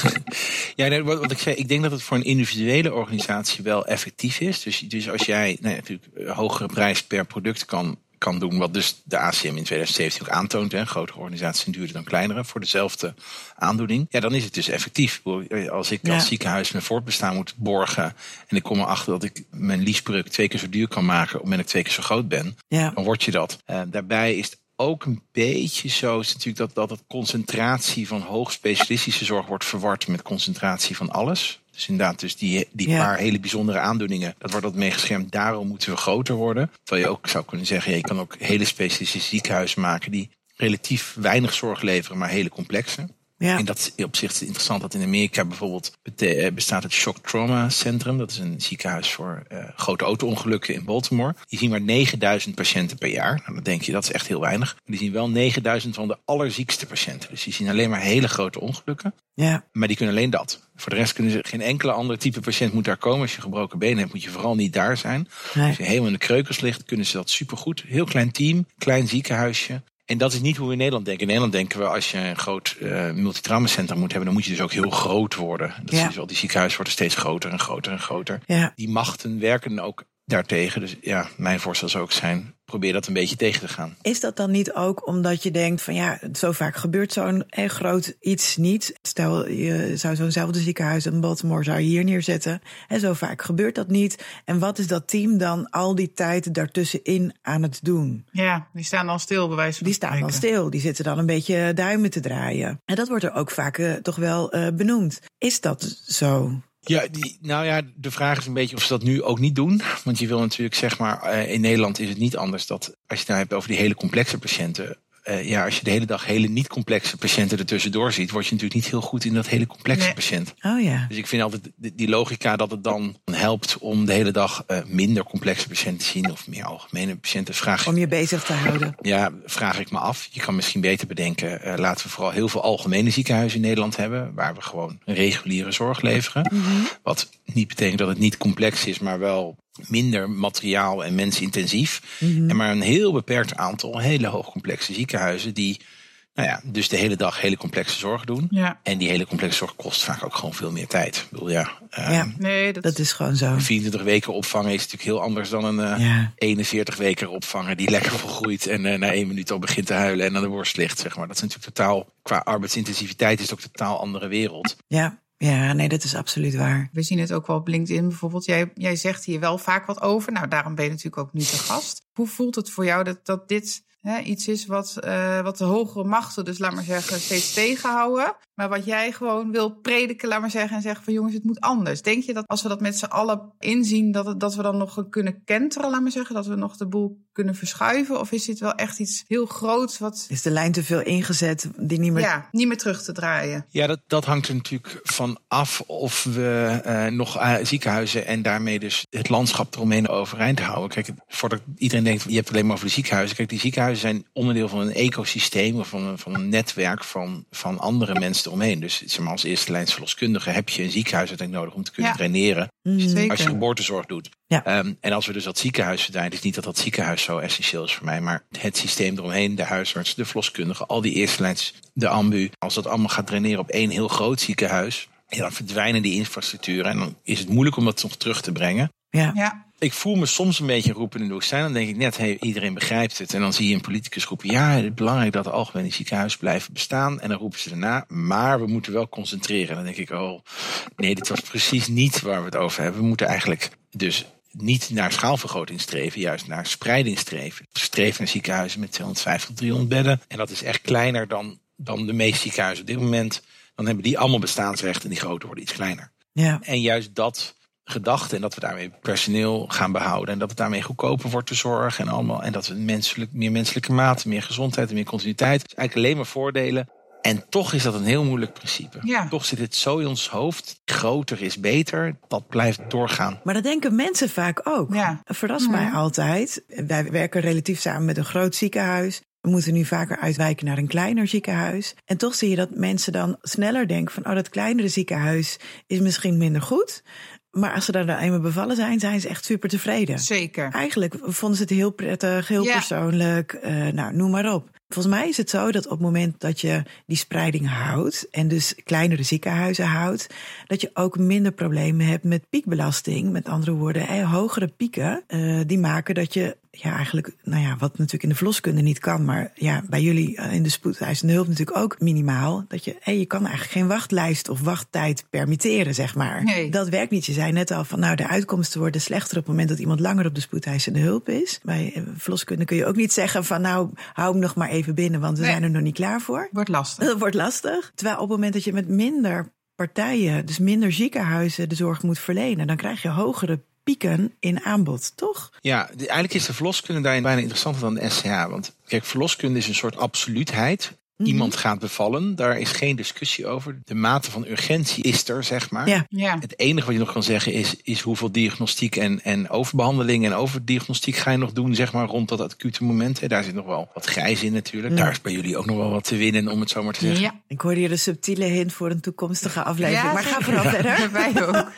Speaker 3: Ja, nee, wat, wat ik zei, ik denk dat het voor een individuele organisatie wel effectief is. Dus, dus als jij nou natuurlijk een hogere prijs per product kan, kan doen, wat dus de ACM in 2017 ook aantoont, hè, grotere organisaties zijn duurder dan kleinere voor dezelfde aandoening, ja, dan is het dus effectief. Als ik
Speaker 2: Ja.
Speaker 3: als ziekenhuis mijn voortbestaan moet borgen en ik kom erachter dat ik mijn leaseproduct twee keer zo duur kan maken, omdat ik twee keer zo groot ben,
Speaker 2: Ja,
Speaker 3: dan word je dat. Eh, daarbij is het ook een beetje zo is natuurlijk dat, dat het concentratie van hoogspecialistische zorg wordt verward met concentratie van alles. Dus inderdaad, dus die, die
Speaker 2: Ja.
Speaker 3: paar hele bijzondere aandoeningen, dat wordt dat meegeschermd. Daarom moeten we groter worden. Terwijl je ook zou kunnen zeggen, je kan ook hele specialistische ziekenhuizen maken die relatief weinig zorg leveren, maar hele complexe.
Speaker 2: Ja.
Speaker 3: En dat is op zich interessant dat in Amerika bijvoorbeeld eh, bestaat het Shock Trauma Centrum. Dat is een ziekenhuis voor eh, grote auto-ongelukken in Baltimore. Die zien maar 9000 patiënten per jaar. Nou, dan denk je dat is echt heel weinig. Maar die zien wel 9000 van de allerziekste patiënten. Dus die zien alleen maar hele grote ongelukken.
Speaker 2: ja.
Speaker 3: Maar die kunnen alleen dat. Voor de rest kunnen ze geen enkele andere type patiënt moet daar komen. Als je gebroken benen hebt, moet je vooral niet daar zijn.
Speaker 2: Nee.
Speaker 3: Als je helemaal in de kreukels ligt, kunnen ze dat supergoed. Heel klein team, klein ziekenhuisje. En dat is niet hoe we in Nederland denken. In Nederland denken we als je een groot eh multitraumacentrum moet hebben, dan moet je dus ook heel groot worden. Dat
Speaker 2: Ja.
Speaker 3: is wel, die ziekenhuizen worden steeds groter en groter en groter.
Speaker 2: ja.
Speaker 3: Die machten werken ook daartegen. Dus ja, mijn voorstel zou ook zijn, probeer dat een beetje tegen te gaan.
Speaker 2: Is dat dan niet ook omdat je denkt van ja, zo vaak gebeurt zo'n eh, groot iets niet. Stel, je zou zo'nzelfde ziekenhuis in Baltimore zou je hier neerzetten. En zo vaak gebeurt dat niet. En wat is dat team dan al die tijd daartussenin aan het doen?
Speaker 1: Ja, die staan al stil bij wijze van
Speaker 2: Die staan dan
Speaker 1: spreken.
Speaker 2: stil, die zitten dan een beetje duimen te draaien. En dat wordt er ook vaak eh, toch wel eh, benoemd. Is dat zo?
Speaker 3: Ja, die, nou ja, de vraag is een beetje of ze dat nu ook niet doen. Want je wil natuurlijk, zeg maar, eh, in Nederland is het niet anders dat als je het nou hebt over die hele complexe patiënten. Eh, ja, als je de hele dag hele niet complexe patiënten ertussendoor ziet, word je natuurlijk niet heel goed in dat hele complexe
Speaker 1: Nee.
Speaker 3: patiënt.
Speaker 2: Oh ja.
Speaker 3: Dus ik vind altijd die logica dat het dan helpt om de hele dag eh, minder complexe patiënten te zien of meer algemene patiënten. Vraag,
Speaker 2: Om je bezig te houden.
Speaker 3: ja, vraag ik me af. Je kan misschien beter bedenken, eh, laten we vooral heel veel algemene ziekenhuizen in Nederland hebben, waar we gewoon reguliere zorg leveren. Wat niet betekent dat het niet complex is, maar wel minder materiaal en mensintensief. En maar een heel beperkt aantal hele hoogcomplexe ziekenhuizen die nou ja, dus de hele dag hele complexe zorg doen.
Speaker 1: Ja,
Speaker 3: En die hele complexe zorg kost vaak ook gewoon veel meer tijd. Ik bedoel, ja, eh,
Speaker 2: Ja.
Speaker 1: nee, dat,
Speaker 2: Dat is gewoon zo.
Speaker 3: 24 weken opvangen is natuurlijk heel anders dan een eh,
Speaker 2: Ja.
Speaker 3: 41 weken opvangen die lekker volgroeit en eh, na één minuut al begint te huilen en aan de worst ligt. Zeg maar. Dat is natuurlijk totaal, qua arbeidsintensiviteit is het ook een totaal andere wereld.
Speaker 2: Ja. Ja, nee, dat is absoluut waar.
Speaker 1: we zien het ook wel op LinkedIn bijvoorbeeld. Jij, jij zegt hier wel vaak wat over. Nou, daarom ben je natuurlijk ook nu te gast. Hoe voelt het voor jou dat, dat dit hè, iets is wat, eh, wat de hogere machten, dus laat maar zeggen, steeds tegenhouden? Maar wat jij gewoon wil prediken, laat maar zeggen, en zeggen van jongens, het moet anders. Denk je dat als we dat met z'n allen inzien, dat, het, dat we dan nog kunnen kenteren, laat maar zeggen? Dat we nog de boel kunnen verschuiven? Of is dit wel echt iets heel groots wat
Speaker 2: Is de lijn te veel ingezet die niet meer...
Speaker 1: ja, niet meer terug te draaien?
Speaker 3: Ja, dat, dat hangt er natuurlijk van af of we eh, nog eh, ziekenhuizen en daarmee dus het landschap eromheen overeind houden. Kijk, voordat iedereen denkt, je hebt het alleen maar over de ziekenhuizen. Kijk, die ziekenhuizen zijn onderdeel van een ecosysteem of van een, van een netwerk van, van andere mensen eromheen. Dus zeg maar, als eerste lijns verloskundige heb je een ziekenhuis uiteindelijk nodig om te kunnen
Speaker 1: Ja.
Speaker 3: draineren.
Speaker 2: Mhm.
Speaker 1: Zeker.
Speaker 3: Als je geboortezorg doet.
Speaker 2: Ja.
Speaker 3: Ehm, en als we dus dat ziekenhuis verdwijnen, is niet dat dat ziekenhuis zo essentieel is voor mij, maar het systeem eromheen, de huisarts, de verloskundige, al die eerste lijns, de ambu. Als dat allemaal gaat draineren op één heel groot ziekenhuis, ja, dan verdwijnen die infrastructuren en dan is het moeilijk om dat nog terug te brengen.
Speaker 2: Ja.
Speaker 1: Ja,
Speaker 3: Ik voel me soms een beetje roepen in de woestijn. Dan denk ik net, hey, iedereen begrijpt het. En dan zie je een politicus roepen, ja, het is belangrijk dat de algemene ziekenhuizen blijven bestaan. En dan roepen ze daarna, maar we moeten wel concentreren. Dan denk ik, oh, nee, dit was precies niet waar we het over hebben. We moeten eigenlijk dus niet naar schaalvergroting streven, juist naar spreiding streven. Streven naar ziekenhuizen met 250 300 bedden. En dat is echt kleiner dan, dan de meeste ziekenhuizen op dit moment. Dan hebben die allemaal bestaansrecht en die grote worden iets kleiner.
Speaker 2: Ja.
Speaker 3: En juist dat gedachte en dat we daarmee personeel gaan behouden en dat het daarmee goedkoper wordt de zorg en allemaal en dat we menselijk, meer menselijke mate, meer gezondheid en meer continuïteit. Dus eigenlijk alleen maar voordelen. En toch is dat een heel moeilijk principe.
Speaker 1: Ja.
Speaker 3: Toch zit het zo in ons hoofd. Groter is beter. Dat blijft doorgaan.
Speaker 2: Maar dat denken mensen vaak ook.
Speaker 1: Ja.
Speaker 2: Verrast mij altijd. Wij werken relatief samen met een groot ziekenhuis. We moeten nu vaker uitwijken naar een kleiner ziekenhuis. En toch zie je dat mensen dan sneller denken van... oh, dat kleinere ziekenhuis is misschien minder goed. Maar als ze daar dan eenmaal bevallen zijn, zijn ze echt super tevreden.
Speaker 1: Zeker.
Speaker 2: Eigenlijk vonden ze het heel prettig, heel
Speaker 1: Ja.
Speaker 2: persoonlijk. eh, nou, noem maar op. Volgens mij is het zo dat op het moment dat je die spreiding houdt... en dus kleinere ziekenhuizen houdt... dat je ook minder problemen hebt met piekbelasting. Met andere woorden, hogere pieken... eh, die maken dat je ja, eigenlijk... nou ja, wat natuurlijk in de verloskunde niet kan... maar ja, bij jullie eh, in de spoedeisende hulp natuurlijk ook minimaal... dat je, eh, je kan eigenlijk geen wachtlijst of wachttijd permitteren, zeg maar.
Speaker 1: Nee.
Speaker 2: Dat werkt niet. Je zei net al van nou, de uitkomsten worden slechter op het moment dat iemand langer op de spoedeisende hulp is. Bij eh, verloskunde kun je ook niet zeggen van nou, hou hem nog maar even binnen, want we
Speaker 1: Nee.
Speaker 2: zijn er nog niet klaar voor.
Speaker 1: Wordt lastig.
Speaker 2: Dat wordt lastig. Terwijl op het moment dat je met minder partijen, dus minder ziekenhuizen, de zorg moet verlenen, dan krijg je hogere pieken in aanbod, toch?
Speaker 3: Ja, eigenlijk is de verloskunde daarin bijna interessanter dan de SCH. Want kijk, verloskunde is een soort absoluutheid.
Speaker 2: Mhm.
Speaker 3: Iemand gaat bevallen, daar is geen discussie over. De mate van urgentie is er, zeg maar.
Speaker 2: Ja.
Speaker 1: Ja.
Speaker 3: Het enige wat je nog kan zeggen is, is hoeveel diagnostiek en, en overbehandeling en overdiagnostiek ga je nog doen, zeg maar, rond dat acute moment. Hè. Daar zit nog wel wat grijs in natuurlijk.
Speaker 2: Ja.
Speaker 3: Daar is bij jullie ook nog wel wat te winnen, om het zo maar te zeggen.
Speaker 1: Ja.
Speaker 2: Ik hoorde hier een subtiele hint voor een toekomstige aflevering,
Speaker 1: Ja,
Speaker 2: maar ga vooral verder.
Speaker 1: Wij ook.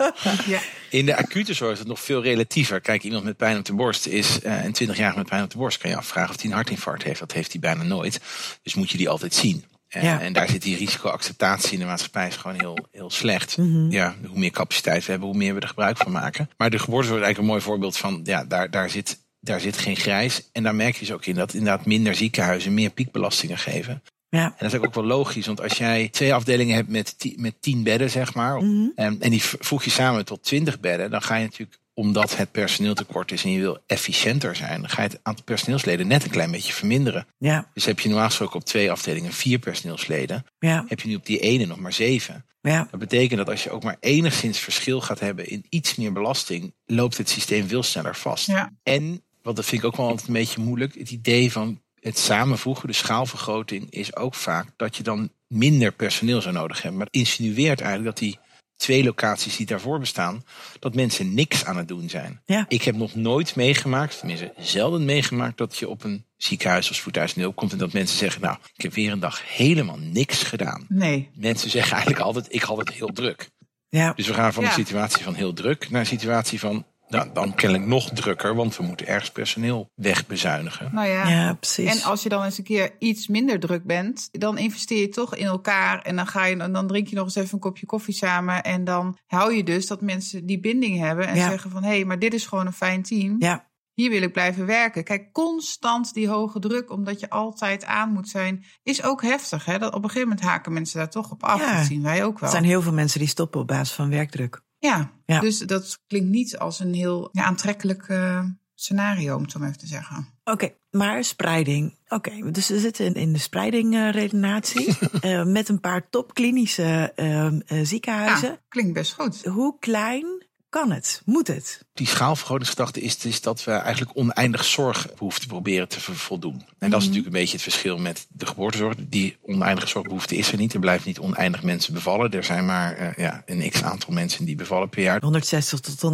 Speaker 1: Ja.
Speaker 3: In de acute zorg is het nog veel relatiever. Kijk, iemand met pijn op de borst is eh, een 20-jarige met pijn op de borst. Kan je afvragen of hij een hartinfarct heeft. Dat heeft hij bijna nooit. Dus moet je die altijd zien. Eh,
Speaker 2: Ja.
Speaker 3: En daar zit die risicoacceptatie in de maatschappij is gewoon heel, heel slecht.
Speaker 2: Mhm.
Speaker 3: Ja, hoe meer capaciteit we hebben, hoe meer we er gebruik van maken. Maar de geboortezorg is eigenlijk een mooi voorbeeld van, ja, daar, daar, zit, daar zit geen grijs. En daar merk je dus ook in dat inderdaad minder ziekenhuizen meer piekbelastingen geven.
Speaker 2: Ja.
Speaker 3: En dat is ook wel logisch, want als jij twee afdelingen hebt met, ti- met tien bedden, zeg maar,
Speaker 2: Mhm.
Speaker 3: en, en die voeg je samen tot twintig bedden, dan ga je natuurlijk, omdat het personeel tekort is en je wil efficiënter zijn, dan ga je het aantal personeelsleden net een klein beetje verminderen.
Speaker 2: Ja,
Speaker 3: Dus heb je normaal gesproken op twee afdelingen vier personeelsleden,
Speaker 2: ja,
Speaker 3: heb je nu op die ene nog maar zeven.
Speaker 2: ja.
Speaker 3: Dat betekent dat als je ook maar enigszins verschil gaat hebben in iets meer belasting, loopt het systeem veel sneller vast.
Speaker 1: Ja.
Speaker 3: En, wat dat vind ik ook wel altijd een beetje moeilijk, het idee van het samenvoegen, de schaalvergroting, is ook vaak dat je dan minder personeel zou nodig hebben. Maar het insinueert eigenlijk dat die twee locaties die daarvoor bestaan, dat mensen niks aan het doen zijn.
Speaker 2: Ja.
Speaker 3: Ik heb nog nooit meegemaakt, tenminste zelden meegemaakt, dat je op een ziekenhuis of spoedhuis nul komt en dat mensen zeggen, nou, ik heb weer een dag helemaal niks gedaan.
Speaker 1: Nee.
Speaker 3: Mensen zeggen eigenlijk altijd, ik had het heel druk.
Speaker 2: ja.
Speaker 3: Dus we gaan van
Speaker 1: Ja.
Speaker 3: een situatie van heel druk naar een situatie van, nou, dan kennelijk nog drukker, want we moeten ergens personeel wegbezuinigen.
Speaker 1: Nou ja.
Speaker 2: Ja, precies.
Speaker 1: En als je dan eens een keer iets minder druk bent, dan investeer je toch in elkaar. En dan, ga je, en dan drink je nog eens even een kopje koffie samen. En dan hou je dus dat mensen die binding hebben en
Speaker 2: Ja.
Speaker 1: zeggen van hé, hey, maar dit is gewoon een fijn team.
Speaker 2: Ja,
Speaker 1: Hier wil ik blijven werken. Kijk, constant die hoge druk, omdat je altijd aan moet zijn, is ook heftig. Hè? Dat op een gegeven moment haken mensen daar toch op af.
Speaker 2: Ja.
Speaker 1: Dat zien wij ook wel.
Speaker 2: er zijn heel veel mensen die stoppen op basis van werkdruk.
Speaker 1: Ja.
Speaker 2: Ja.
Speaker 1: dus dat klinkt niet als een heel ja, aantrekkelijk eh, scenario, om het zo maar even te zeggen.
Speaker 2: Oké, maar spreiding. Oké, dus we zitten in- de spreidingredenatie eh met een paar topklinische eh, ziekenhuizen.
Speaker 1: Ja, klinkt best goed.
Speaker 2: Hoe klein kan het? Moet het?
Speaker 3: Die schaalvergrotingsgedachte is, is dat we eigenlijk oneindig zorgbehoefte proberen te voldoen. En dat is natuurlijk een beetje het verschil met de geboortezorg. Die oneindige zorgbehoefte is er niet. Er blijven niet oneindig mensen bevallen. Er zijn maar eh, ja, een x aantal mensen die bevallen per jaar.
Speaker 2: 160 tot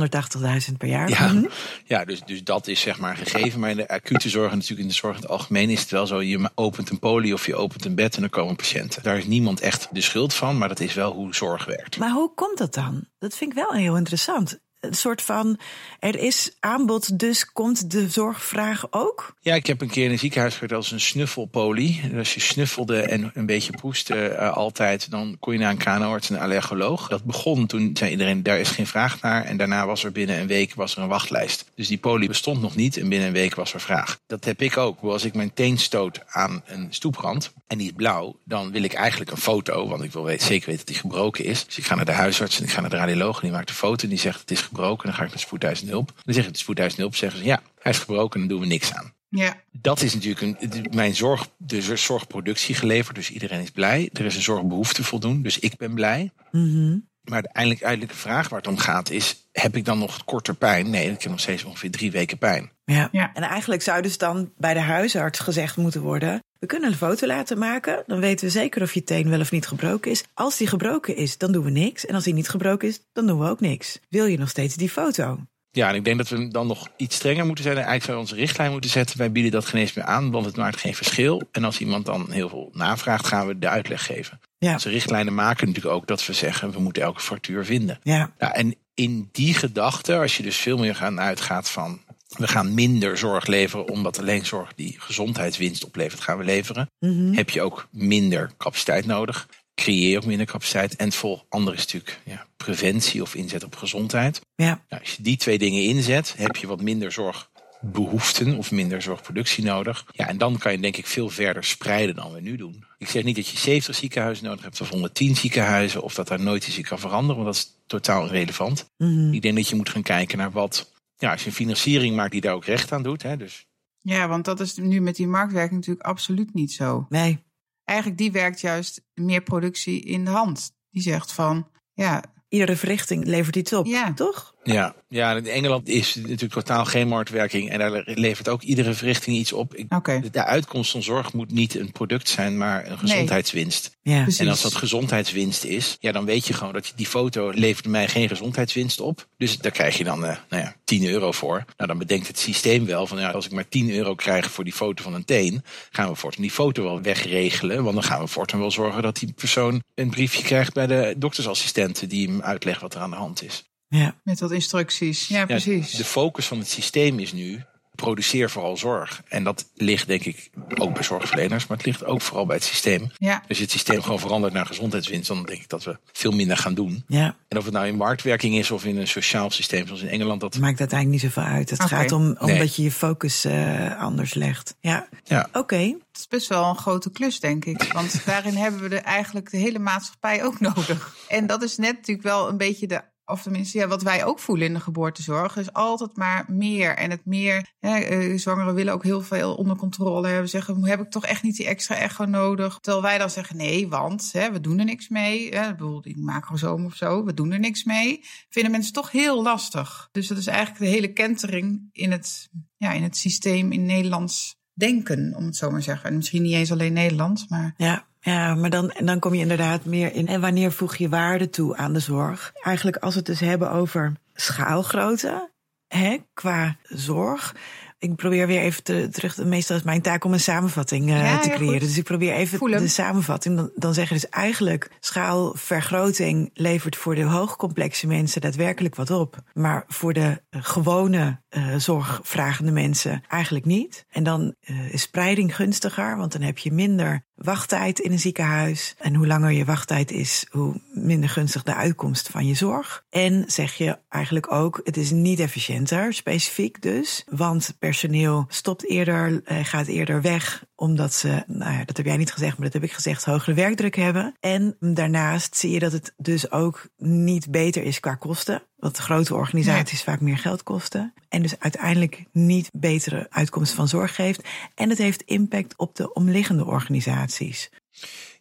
Speaker 2: 180.000 per jaar.
Speaker 3: Ja,
Speaker 2: Mhm.
Speaker 3: ja dus, dus dat is zeg maar gegeven. Maar in de acute zorg en natuurlijk in de zorg in het algemeen is het wel zo. Je opent een poli of je opent een bed en er komen patiënten. Daar is niemand echt de schuld van, maar dat is wel hoe zorg werkt.
Speaker 2: Maar hoe komt dat dan? Dat vind ik wel heel interessant. Een soort van, er is aanbod, dus komt de zorgvraag ook?
Speaker 3: Ja, ik heb een keer in een ziekenhuis gewerkt als een snuffelpolie. En als je snuffelde en een beetje proestte eh, altijd, dan kon je naar een KNO-arts en een allergoloog. Dat begon toen zei iedereen, daar is geen vraag naar. En daarna was er binnen een week was er een wachtlijst. Dus die polie bestond nog niet en binnen een week was er vraag. Dat heb ik ook. Als ik mijn teen stoot aan een stoeprand en die is blauw, dan wil ik eigenlijk een foto. Want ik wil weten, zeker weten dat die gebroken is. Dus ik ga naar de huisarts en ik ga naar de radioloog en die maakt een foto en die zegt het is gebroken. Dan ga ik naar spoedhuisende hulp. Dan zeg ik de spoedhuisende hulp, zeggen ze ja, hij is gebroken en dan doen we niks aan.
Speaker 1: Ja,
Speaker 3: Dat is natuurlijk een, mijn zorg, de zorgproductie geleverd. Dus iedereen is blij. Er is een zorgbehoefte voldoen. Dus ik ben blij.
Speaker 2: Mhm.
Speaker 3: Maar de eindelijk, eindelijke vraag waar het om gaat is... heb ik dan nog korter pijn? Nee, ik heb nog steeds ongeveer drie weken pijn.
Speaker 2: Ja.
Speaker 1: Ja.
Speaker 2: En eigenlijk zou dus dan bij de huisarts gezegd moeten worden: We kunnen een foto laten maken. Dan weten we zeker of je teen wel of niet gebroken is. Als die gebroken is, dan doen we niks. En als die niet gebroken is, dan doen we ook niks. Wil je nog steeds die foto?
Speaker 3: Ja, en ik denk dat we dan nog iets strenger moeten zijn. Eigenlijk zou onze richtlijn moeten zetten. Wij bieden dat geen eens meer aan, want het maakt geen verschil. En als iemand dan heel veel navraagt, gaan we de uitleg geven.
Speaker 2: Ja.
Speaker 3: Onze richtlijnen maken natuurlijk ook dat we zeggen, we moeten elke factuur vinden.
Speaker 2: Ja,
Speaker 3: Ja, en in die gedachte, als je dus veel meer gaan uitgaat van we gaan minder zorg leveren, omdat alleen zorg die gezondheidswinst oplevert, gaan we leveren.
Speaker 2: Mhm.
Speaker 3: Heb je ook minder capaciteit nodig. Creëer ook minder capaciteit. En het vol andere is natuurlijk ja, preventie of inzet op gezondheid.
Speaker 2: ja,
Speaker 3: Nou, als je die twee dingen inzet, heb je wat minder zorgbehoeften of minder zorgproductie nodig. Ja, en dan kan je denk ik veel verder spreiden dan we nu doen. Ik zeg niet dat je 70 ziekenhuizen nodig hebt of 110 ziekenhuizen of dat daar nooit iets in kan veranderen, want dat is totaal irrelevant.
Speaker 2: Mhm.
Speaker 3: Ik denk dat je moet gaan kijken naar wat, ja, als je een financiering maakt die daar ook recht aan doet. Hè, dus
Speaker 1: Ja, want dat is nu met die marktwerking natuurlijk absoluut niet zo.
Speaker 2: nee.
Speaker 1: Eigenlijk die werkt juist meer productie in de hand. Die zegt van, ja,
Speaker 2: Iedere verrichting levert iets op,
Speaker 1: Ja.
Speaker 2: toch?
Speaker 3: Ja, ja, in Engeland is natuurlijk totaal geen marktwerking en daar levert ook iedere verrichting iets op.
Speaker 1: Oké,
Speaker 3: de uitkomst van zorg moet niet een product zijn, maar een gezondheidswinst.
Speaker 2: Ja.
Speaker 1: precies.
Speaker 3: En als dat gezondheidswinst is, ja, dan weet je gewoon dat je die foto levert mij geen gezondheidswinst op. Dus daar krijg je dan eh, nou ja, 10 euro voor. Nou, dan bedenkt het systeem wel van ja, als ik maar 10 euro krijg voor die foto van een teen, gaan we voortaan die foto wel wegregelen. Want dan gaan we voortaan wel zorgen dat die persoon een briefje krijgt bij de doktersassistenten die hem uitlegt wat er aan de hand is.
Speaker 2: Ja.
Speaker 1: Met wat instructies. Ja,
Speaker 3: Ja,
Speaker 1: precies.
Speaker 3: de focus van het systeem is nu produceer vooral zorg. En dat ligt denk ik ook bij zorgverleners, maar het ligt ook vooral bij het systeem.
Speaker 1: Ja,
Speaker 3: Als je het systeem gewoon verandert naar gezondheidswinst, dan denk ik dat we veel minder gaan doen.
Speaker 2: ja.
Speaker 3: En of het nou in marktwerking is of in een sociaal systeem zoals in Engeland, dat.
Speaker 2: Maakt uiteindelijk niet zoveel uit. Het gaat om omdat
Speaker 3: Nee.
Speaker 2: je je focus eh, anders legt. Ja,
Speaker 3: Ja,
Speaker 2: oké.
Speaker 1: het is best wel een grote klus, denk ik. Want daarin hebben we de, eigenlijk de hele maatschappij ook nodig. En dat is net natuurlijk wel een beetje de. Of tenminste, ja, wat wij ook voelen in de geboortezorg, is altijd maar meer. En het meer, hè, eh, zwangeren willen ook heel veel onder controle hebben. Zeggen, heb ik toch echt niet die extra echo nodig? Terwijl wij dan zeggen, nee, want hè, we doen er niks mee. Hè, bijvoorbeeld die macrosoom of zo, we doen er niks mee. Vinden mensen toch heel lastig. Dus dat is eigenlijk de hele kentering in het, ja, in het systeem in Nederlands denken, om het zo maar te zeggen. En misschien niet eens alleen Nederlands, maar
Speaker 2: Ja, ja, maar dan, dan kom je inderdaad meer in. En wanneer voeg je waarde toe aan de zorg? Eigenlijk als we het dus hebben over schaalgrootte, hè, qua zorg. Ik probeer weer even te, terug. Meestal is mijn taak om een samenvatting eh,
Speaker 1: Ja,
Speaker 2: te creëren. Dus ik probeer even de samenvatting. Dan, dan zeg je dus eigenlijk: schaalvergroting levert voor de hoogcomplexe mensen daadwerkelijk wat op. Maar voor de gewone eh, zorgvragende mensen eigenlijk niet. En dan eh, is spreiding gunstiger, want dan heb je minder wachttijd in een ziekenhuis. En hoe langer je wachttijd is, hoe minder gunstig de uitkomst van je zorg. En zeg je eigenlijk ook, het is niet efficiënter, specifiek dus. Want personeel stopt eerder, eh, gaat eerder weg, omdat ze, nou ja, dat heb jij niet gezegd, maar dat heb ik gezegd, hogere werkdruk hebben. En daarnaast zie je dat het dus ook niet beter is qua kosten. Want grote organisaties vaak meer geld kosten. En dus uiteindelijk niet betere uitkomst van zorg geeft. En het heeft impact op de omliggende organisaties.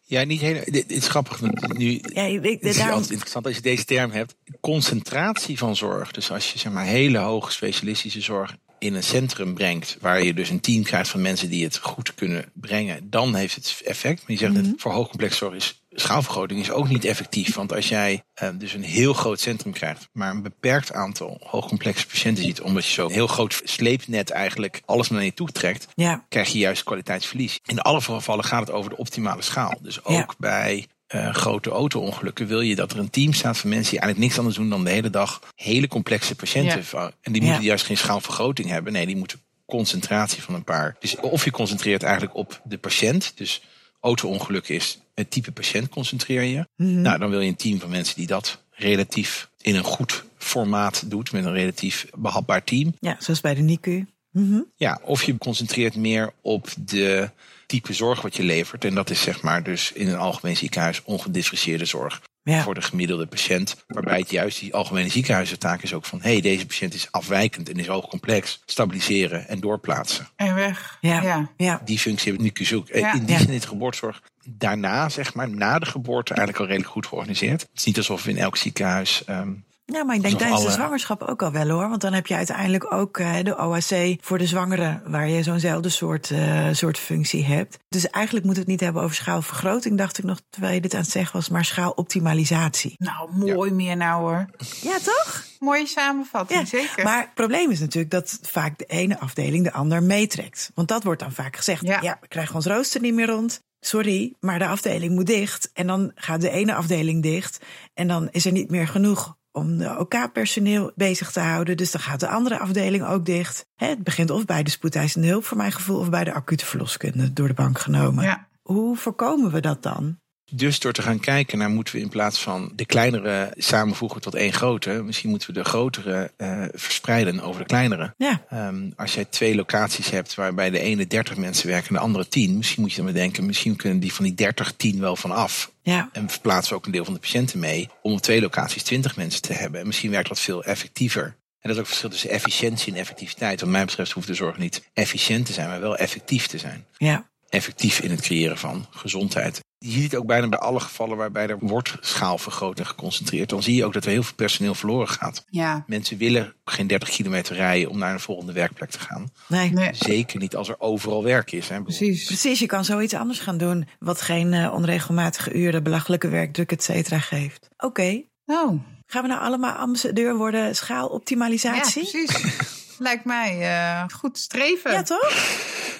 Speaker 3: ja niet hele. Dit, is grappig. Nu,
Speaker 2: Ja, ik,
Speaker 3: het is
Speaker 2: daarom-
Speaker 3: altijd interessant als je deze term hebt. Concentratie van zorg. Dus als je zeg maar hele hoge specialistische zorg in een centrum brengt, waar je dus een team krijgt van mensen die het goed kunnen brengen, dan heeft het effect. Maar je zegt het voor hoogcomplex zorg is schaalvergroting is ook niet effectief. Want als jij eh, dus een heel groot centrum krijgt, maar een beperkt aantal hoogcomplexe patiënten ziet, omdat je zo'n heel groot sleepnet eigenlijk alles naar je toe trekt,
Speaker 2: ja,
Speaker 3: krijg je juist kwaliteitsverlies. In alle gevallen gaat het over de optimale schaal. Dus ook
Speaker 2: Ja.
Speaker 3: bij eh, grote auto-ongelukken wil je dat er een team staat van mensen die eigenlijk niks anders doen dan de hele dag hele complexe patiënten.
Speaker 1: Ja.
Speaker 3: En die moeten juist geen schaalvergroting hebben. Nee, die moeten concentratie van een paar. Dus of je concentreert eigenlijk op de patiënt. Dus auto-ongeluk is het type patiënt concentreer je.
Speaker 2: Mhm.
Speaker 3: Nou, dan wil je een team van mensen die dat relatief in een goed formaat doet. Met een relatief behapbaar team.
Speaker 2: ja, zoals bij de NICU. Mhm.
Speaker 3: Ja, of je concentreert meer op de type zorg wat je levert. En dat is zeg maar dus in een algemeen ziekenhuis ongedifferentieerde zorg
Speaker 2: Ja.
Speaker 3: voor de gemiddelde patiënt. Waarbij het juist die algemene ziekenhuizentaak is ook van... hé, hey, deze patiënt is afwijkend en is hoogcomplex. Stabiliseren en doorplaatsen.
Speaker 1: en weg.
Speaker 2: Ja.
Speaker 1: ja.
Speaker 2: Ja.
Speaker 3: Die functie hebben we nu zoek. Eh,
Speaker 1: Ja.
Speaker 3: In die
Speaker 2: Ja.
Speaker 3: zin is de geboortezorg daarna, zeg maar, na de geboorte eigenlijk al redelijk goed georganiseerd. Het is niet alsof we in elk ziekenhuis... ehm,
Speaker 2: Ja, maar ik denk tijdens de zwangerschap ook al wel hoor. Want dan heb je uiteindelijk ook eh, de OAC voor de zwangere, waar je zo'nzelfde soort, eh, soort functie hebt. Dus eigenlijk moeten we het niet hebben over schaalvergroting, dacht ik nog terwijl je dit aan het zeggen was, maar schaaloptimalisatie.
Speaker 1: Nou, mooi meer nou hoor.
Speaker 2: Ja, toch?
Speaker 1: Mooie samenvatting,
Speaker 2: Ja,
Speaker 1: zeker.
Speaker 2: Maar het probleem is natuurlijk dat vaak de ene afdeling de ander meetrekt. Want dat wordt dan vaak gezegd.
Speaker 1: Ja.
Speaker 2: Ja, we krijgen ons rooster niet meer rond. Sorry, maar de afdeling moet dicht. En dan gaat de ene afdeling dicht. En dan is er niet meer genoeg om de OK-personeel bezig te houden. Dus dan gaat de andere afdeling ook dicht. Het begint of bij de spoedeisende hulp, voor mijn gevoel, of bij de acute verloskunde door de bank genomen.
Speaker 1: ja.
Speaker 2: Hoe voorkomen we dat dan?
Speaker 3: Dus door te gaan kijken naar moeten we in plaats van de kleinere samenvoegen tot één grote, misschien moeten we de grotere eh, verspreiden over de kleinere.
Speaker 2: Ja,
Speaker 3: Ehm, als jij twee locaties hebt waarbij de ene 30 mensen werken en de andere 10, misschien moet je dan bedenken, misschien kunnen die van die 30 10 wel vanaf.
Speaker 2: ja,
Speaker 3: En verplaatsen we ook een deel van de patiënten mee om op twee locaties 20 mensen te hebben. En misschien werkt dat veel effectiever. En dat is ook verschil tussen efficiëntie en effectiviteit. Wat mij betreft hoeft de zorg niet efficiënt te zijn, maar wel effectief te zijn.
Speaker 2: ja,
Speaker 3: Effectief in het creëren van gezondheid. Je ziet het ook bijna bij alle gevallen waarbij er wordt schaalvergroting geconcentreerd. Dan zie je ook dat er heel veel personeel verloren gaat.
Speaker 1: ja.
Speaker 3: Mensen willen geen 30 kilometer rijden om naar een volgende werkplek te gaan.
Speaker 2: nee.
Speaker 1: Nee,
Speaker 3: Zeker niet als er overal werk is. Hè.
Speaker 1: precies.
Speaker 2: Precies, je kan zoiets anders gaan doen. Wat geen eh, onregelmatige uren, belachelijke werkdruk, et cetera geeft. Oké,
Speaker 1: Nou,
Speaker 2: gaan we nou allemaal ambassadeur worden
Speaker 1: ja,
Speaker 2: schaaloptimalisatie?
Speaker 1: precies. Lijkt mij eh, goed streven.
Speaker 2: Ja, toch?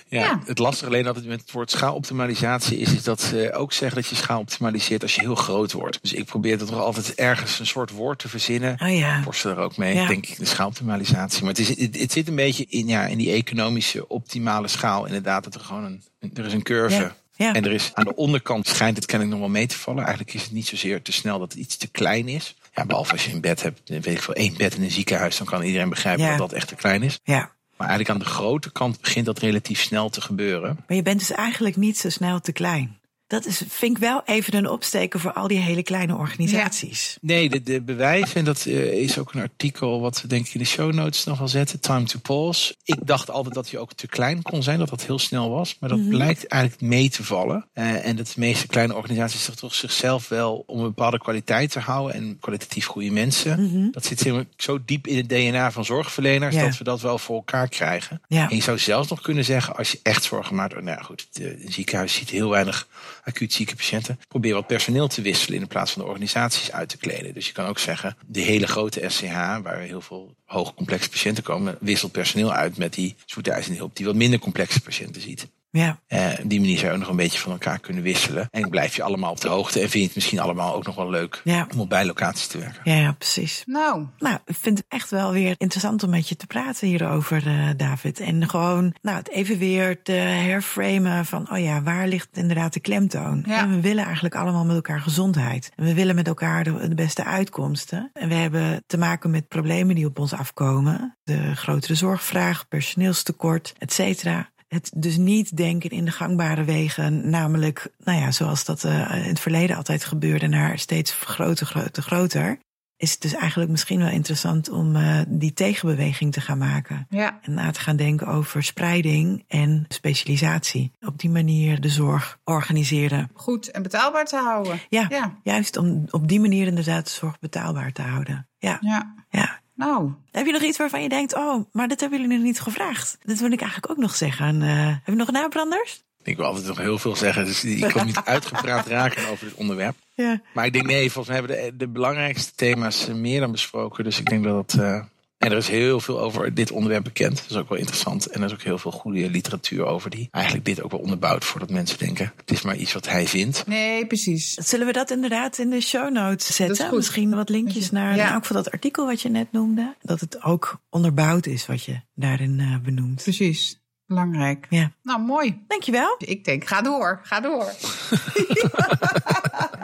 Speaker 3: Ja,
Speaker 1: Ja.
Speaker 3: Het lastige alleen altijd met het woord schaaloptimalisatie is, is dat ze ook zeggen dat je schaal optimaliseert als je heel groot wordt. Dus ik probeer er toch altijd ergens een soort woord te verzinnen.
Speaker 2: Oh ja.
Speaker 3: Worstel er ook mee,
Speaker 2: Ja.
Speaker 3: denk ik, de schaaloptimalisatie. Maar het, is, het, het zit een beetje in, ja, in die economische optimale schaal. Inderdaad, dat er gewoon een, er is een curve.
Speaker 2: Ja. Ja.
Speaker 3: En er is aan de onderkant schijnt het kennelijk nog wel mee te vallen. Eigenlijk is het niet zozeer te snel dat het iets te klein is. Ja, behalve als je een bed hebt, weet ik veel, één bed in een ziekenhuis, dan kan iedereen begrijpen
Speaker 2: Ja.
Speaker 3: dat dat echt te klein is.
Speaker 2: Ja.
Speaker 3: Maar eigenlijk aan de grote kant begint dat relatief snel te gebeuren.
Speaker 2: Maar je bent dus eigenlijk niet zo snel te klein. Dat is, vind ik wel even een opsteken voor al die hele kleine organisaties.
Speaker 3: Nee, de, de bewijs, en dat eh, is ook een artikel wat we denk ik in de show notes nog wel zetten, Time to Pause. Ik dacht altijd dat hij ook te klein kon zijn, dat dat heel snel was. Maar dat blijkt eigenlijk mee te vallen. Eh, en dat de meeste kleine organisaties zich toch zichzelf wel om een bepaalde kwaliteit te houden en kwalitatief goede mensen. Dat zit zo diep in het DNA van zorgverleners
Speaker 2: Ja.
Speaker 3: dat we dat wel voor elkaar krijgen.
Speaker 2: Ja.
Speaker 3: En je zou zelfs nog kunnen zeggen, als je echt zorgen maakt, nou ja, goed, het eh, een ziekenhuis ziet heel weinig acuut zieke patiënten. Probeer wat personeel te wisselen in plaats van de organisaties uit te kleden. Dus je kan ook zeggen, de hele grote SCH, waar heel veel hoogcomplexe patiënten komen, wisselt personeel uit met die spoedeisende hulp, die wat minder complexe patiënten ziet.
Speaker 2: Ja.
Speaker 3: Eh, op die manier zou je ook nog een beetje van elkaar kunnen wisselen. En blijf je allemaal op de hoogte en vind je het misschien allemaal ook nog wel leuk
Speaker 2: Ja.
Speaker 3: om op bijlocaties te werken.
Speaker 2: Ja, ja, precies.
Speaker 1: Nou,
Speaker 2: Nou, ik vind het echt wel weer interessant om met je te praten hierover, eh, David. En gewoon nou, het even weer te herframen van, oh ja, waar ligt inderdaad de klemtoon?
Speaker 1: Ja.
Speaker 2: En we willen eigenlijk allemaal met elkaar gezondheid. En we willen met elkaar de, de beste uitkomsten. En we hebben te maken met problemen die op ons afkomen. De grotere zorgvraag, personeelstekort, et cetera. Het dus niet denken in de gangbare wegen, namelijk, nou ja, zoals dat eh, in het verleden altijd gebeurde, naar steeds groter, groter, groter is het dus eigenlijk misschien wel interessant om eh, die tegenbeweging te gaan maken.
Speaker 1: ja.
Speaker 2: En na te gaan denken over spreiding en specialisatie. Op die manier de zorg organiseren.
Speaker 1: Goed en betaalbaar te houden.
Speaker 2: Ja,
Speaker 1: Ja.
Speaker 2: juist om op die manier inderdaad de zorg betaalbaar te houden. Ja,
Speaker 1: Ja.
Speaker 2: ja.
Speaker 1: Nou,
Speaker 2: Heb je nog iets waarvan je denkt, oh, maar dat hebben jullie nog niet gevraagd? Dat wil ik eigenlijk ook nog zeggen. Eh heb je nog nabranders?
Speaker 3: Ik wil altijd nog heel veel zeggen, dus ik kan niet uitgepraat raken over dit onderwerp.
Speaker 2: Ja.
Speaker 3: Maar ik denk nee, volgens mij hebben we de, de belangrijkste thema's meer dan besproken. Dus ik denk dat het. eh, en er is heel veel over dit onderwerp bekend. Dat is ook wel interessant. En er is ook heel veel goede literatuur over die eigenlijk dit ook wel onderbouwt voordat mensen denken. Het is maar iets wat hij vindt.
Speaker 1: nee, precies.
Speaker 2: Zullen we dat inderdaad in de show notes zetten?
Speaker 1: goed.
Speaker 2: Misschien wat linkjes naar
Speaker 1: Ja.
Speaker 2: nou, ook voor dat artikel wat je net noemde. Dat het ook onderbouwd is wat je daarin eh, benoemt.
Speaker 1: Precies. Belangrijk.
Speaker 2: Ja.
Speaker 1: Nou, mooi.
Speaker 2: Dankjewel.
Speaker 1: Ik denk, ga door, ga door.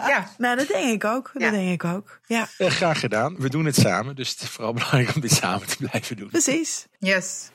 Speaker 1: ja,
Speaker 2: Nou, dat denk ik ook. Dat
Speaker 1: Ja.
Speaker 2: denk ik ook. Ja,
Speaker 3: Eh, graag gedaan. We doen het samen. Dus het is vooral belangrijk om dit samen te blijven doen.
Speaker 2: precies.
Speaker 1: yes.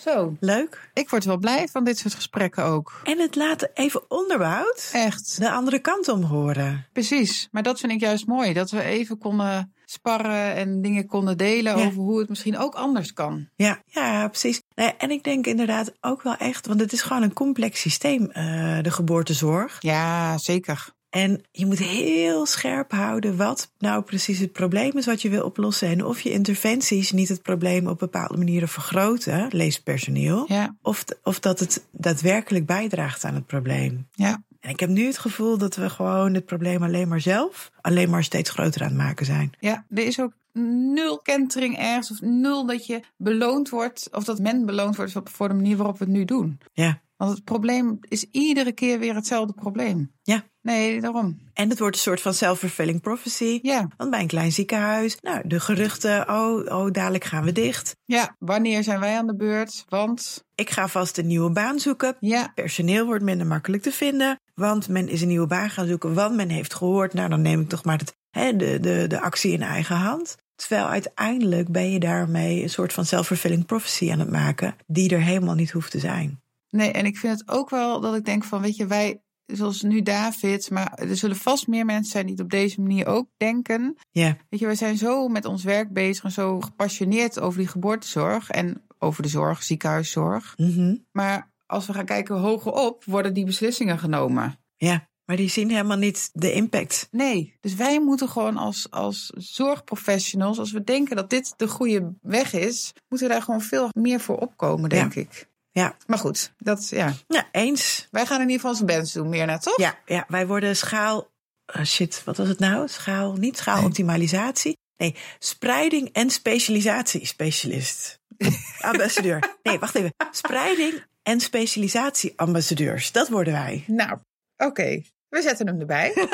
Speaker 1: Zo,
Speaker 2: Leuk.
Speaker 1: ik word wel blij van dit soort gesprekken ook.
Speaker 2: En het laten even onderbouwd
Speaker 1: Echt.
Speaker 2: de andere kant om horen.
Speaker 1: Precies, maar dat vind ik juist mooi. Dat we even konden sparren en dingen konden delen
Speaker 2: Ja.
Speaker 1: over hoe het misschien ook anders kan.
Speaker 2: Ja, ja, precies. Nee, en ik denk inderdaad ook wel echt, want het is gewoon een complex systeem, uh, de geboortezorg.
Speaker 1: Ja, zeker.
Speaker 2: En je moet heel scherp houden wat nou precies het probleem is wat je wil oplossen. En of je interventies niet het probleem op bepaalde manieren vergroten, lees personeel.
Speaker 1: Ja.
Speaker 2: Of, of dat het daadwerkelijk bijdraagt aan het probleem.
Speaker 1: Ja.
Speaker 2: En ik heb nu het gevoel dat we gewoon het probleem alleen maar zelf, alleen maar steeds groter aan het maken zijn.
Speaker 1: Ja, er is ook nul kentering ergens of nul dat je beloond wordt of dat men beloond wordt voor de manier waarop we het nu doen.
Speaker 2: Ja.
Speaker 1: Want het probleem is iedere keer weer hetzelfde probleem.
Speaker 2: Ja.
Speaker 1: Nee, daarom.
Speaker 2: En het wordt een soort van self-fulfilling prophecy.
Speaker 1: Ja.
Speaker 2: Want bij een klein ziekenhuis, nou, de geruchten, oh, oh, dadelijk gaan we dicht.
Speaker 1: Ja, wanneer zijn wij aan de beurt? Want.
Speaker 2: Ik ga vast een nieuwe baan zoeken.
Speaker 1: Ja.
Speaker 2: Personeel wordt minder makkelijk te vinden. Want men is een nieuwe baan gaan zoeken. Want men heeft gehoord, nou, dan neem ik toch maar het, hè, de, de, de actie in eigen hand. Terwijl uiteindelijk ben je daarmee een soort van self-fulfilling prophecy aan het maken, die er helemaal niet hoeft te zijn.
Speaker 1: Nee, en ik vind het ook wel dat ik denk van, weet je, wij, zoals nu David, maar er zullen vast meer mensen zijn die het op deze manier ook denken.
Speaker 2: Ja.
Speaker 1: Weet je, wij zijn zo met ons werk bezig en zo gepassioneerd over die geboortezorg en over de zorg, ziekenhuiszorg.
Speaker 2: Mm
Speaker 1: Maar als we gaan kijken hoger op, worden die beslissingen genomen.
Speaker 2: Ja, maar die zien helemaal niet de impact.
Speaker 1: Nee, dus wij moeten gewoon als, als zorgprofessionals, als we denken dat dit de goede weg is, moeten we daar gewoon veel meer voor opkomen, denk
Speaker 2: Ja.
Speaker 1: ik.
Speaker 2: Ja.
Speaker 1: Maar goed, dat ja.
Speaker 2: Ja, eens.
Speaker 1: Wij gaan in ieder geval onze best doen, meer naar toch?
Speaker 2: Ja, ja wij worden schaal. eh, shit, wat was het nou? Schaal, niet schaaloptimalisatie. Nee, spreiding en specialisatie specialist. Ambassadeur. Nee, wacht even. Spreiding en specialisatie ambassadeurs. Dat worden wij.
Speaker 1: Nou, oké. We zetten hem erbij.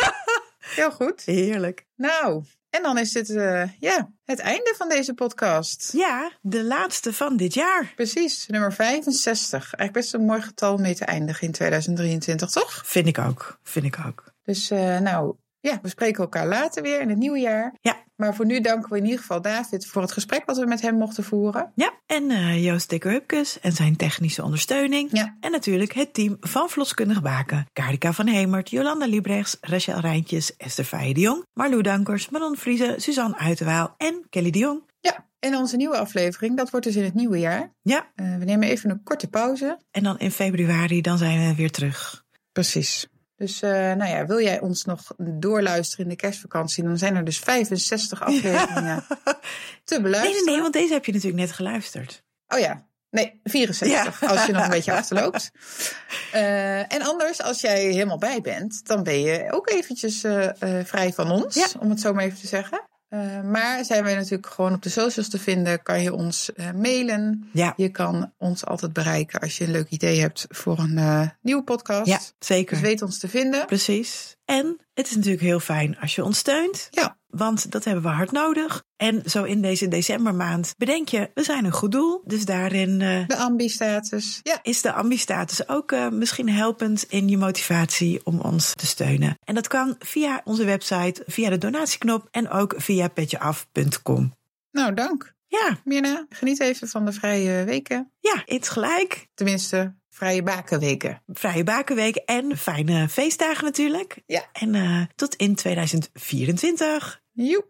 Speaker 1: Heel goed.
Speaker 2: Heerlijk.
Speaker 1: Nou, en dan is dit eh, ja, het einde van deze podcast.
Speaker 2: Ja, de laatste van dit jaar.
Speaker 1: Precies, nummer 65. Eigenlijk best een mooi getal mee te eindigen in 2023, toch?
Speaker 2: Vind ik ook. Vind ik ook.
Speaker 1: Dus eh, nou, ja, we spreken elkaar later weer in het nieuwe jaar.
Speaker 2: Ja.
Speaker 1: Maar voor nu danken we in ieder geval David voor het gesprek wat we met hem mochten voeren.
Speaker 2: Ja, en eh, Joost Dekker-Hupkes en zijn technische ondersteuning.
Speaker 1: Ja.
Speaker 2: En natuurlijk het team van Vloskundig Baken. Karika van Hemert, Jolanda Liebrechts, Rachel Rijntjes, Esther Feijen de Jong, Marlou Dankers, Manon Vriezen, Suzanne Uiterwaal en Kelly de Jong.
Speaker 1: Ja, en onze nieuwe aflevering, dat wordt dus in het nieuwe jaar.
Speaker 2: Ja,
Speaker 1: Eh, we nemen even een korte pauze.
Speaker 2: en dan in februari dan zijn we weer terug.
Speaker 1: Precies. Dus uh, nou ja, wil jij ons nog doorluisteren in de kerstvakantie, dan zijn er dus 65 afleveringen te beluisteren.
Speaker 2: Nee, nee, nee, want deze heb je natuurlijk net geluisterd.
Speaker 1: Oh ja, nee, 64,
Speaker 2: Ja.
Speaker 1: als je nog een beetje achterloopt. Uh, en anders, als jij helemaal bij bent, dan ben je ook eventjes uh, vrij van ons,
Speaker 2: Ja.
Speaker 1: om het zo maar even te zeggen. Uh, maar zijn wij natuurlijk gewoon op de socials te vinden, kan je ons uh, mailen.
Speaker 2: Ja.
Speaker 1: Je kan ons altijd bereiken als je een leuk idee hebt voor een uh, nieuwe podcast.
Speaker 2: Ja, zeker.
Speaker 1: Dus weet ons te vinden.
Speaker 2: Precies. En het is natuurlijk heel fijn als je ons steunt.
Speaker 1: Ja.
Speaker 2: Want dat hebben we hard nodig. En zo in deze decembermaand bedenk je, we zijn een goed doel. Dus daarin uh,
Speaker 1: De ambi-status. Ja.
Speaker 2: is de ambi-status ook uh, misschien helpend in je motivatie om ons te steunen. En dat kan via onze website, via de donatieknop en ook via petjeaf.com.
Speaker 1: Nou, dank.
Speaker 2: Ja,
Speaker 1: Mirna, geniet even van de vrije weken.
Speaker 2: ja, iets gelijk.
Speaker 1: Tenminste, vrije bakenweken.
Speaker 2: Vrije bakenweek en fijne feestdagen natuurlijk.
Speaker 1: Ja.
Speaker 2: En uh, tot in 2024.
Speaker 1: Joep.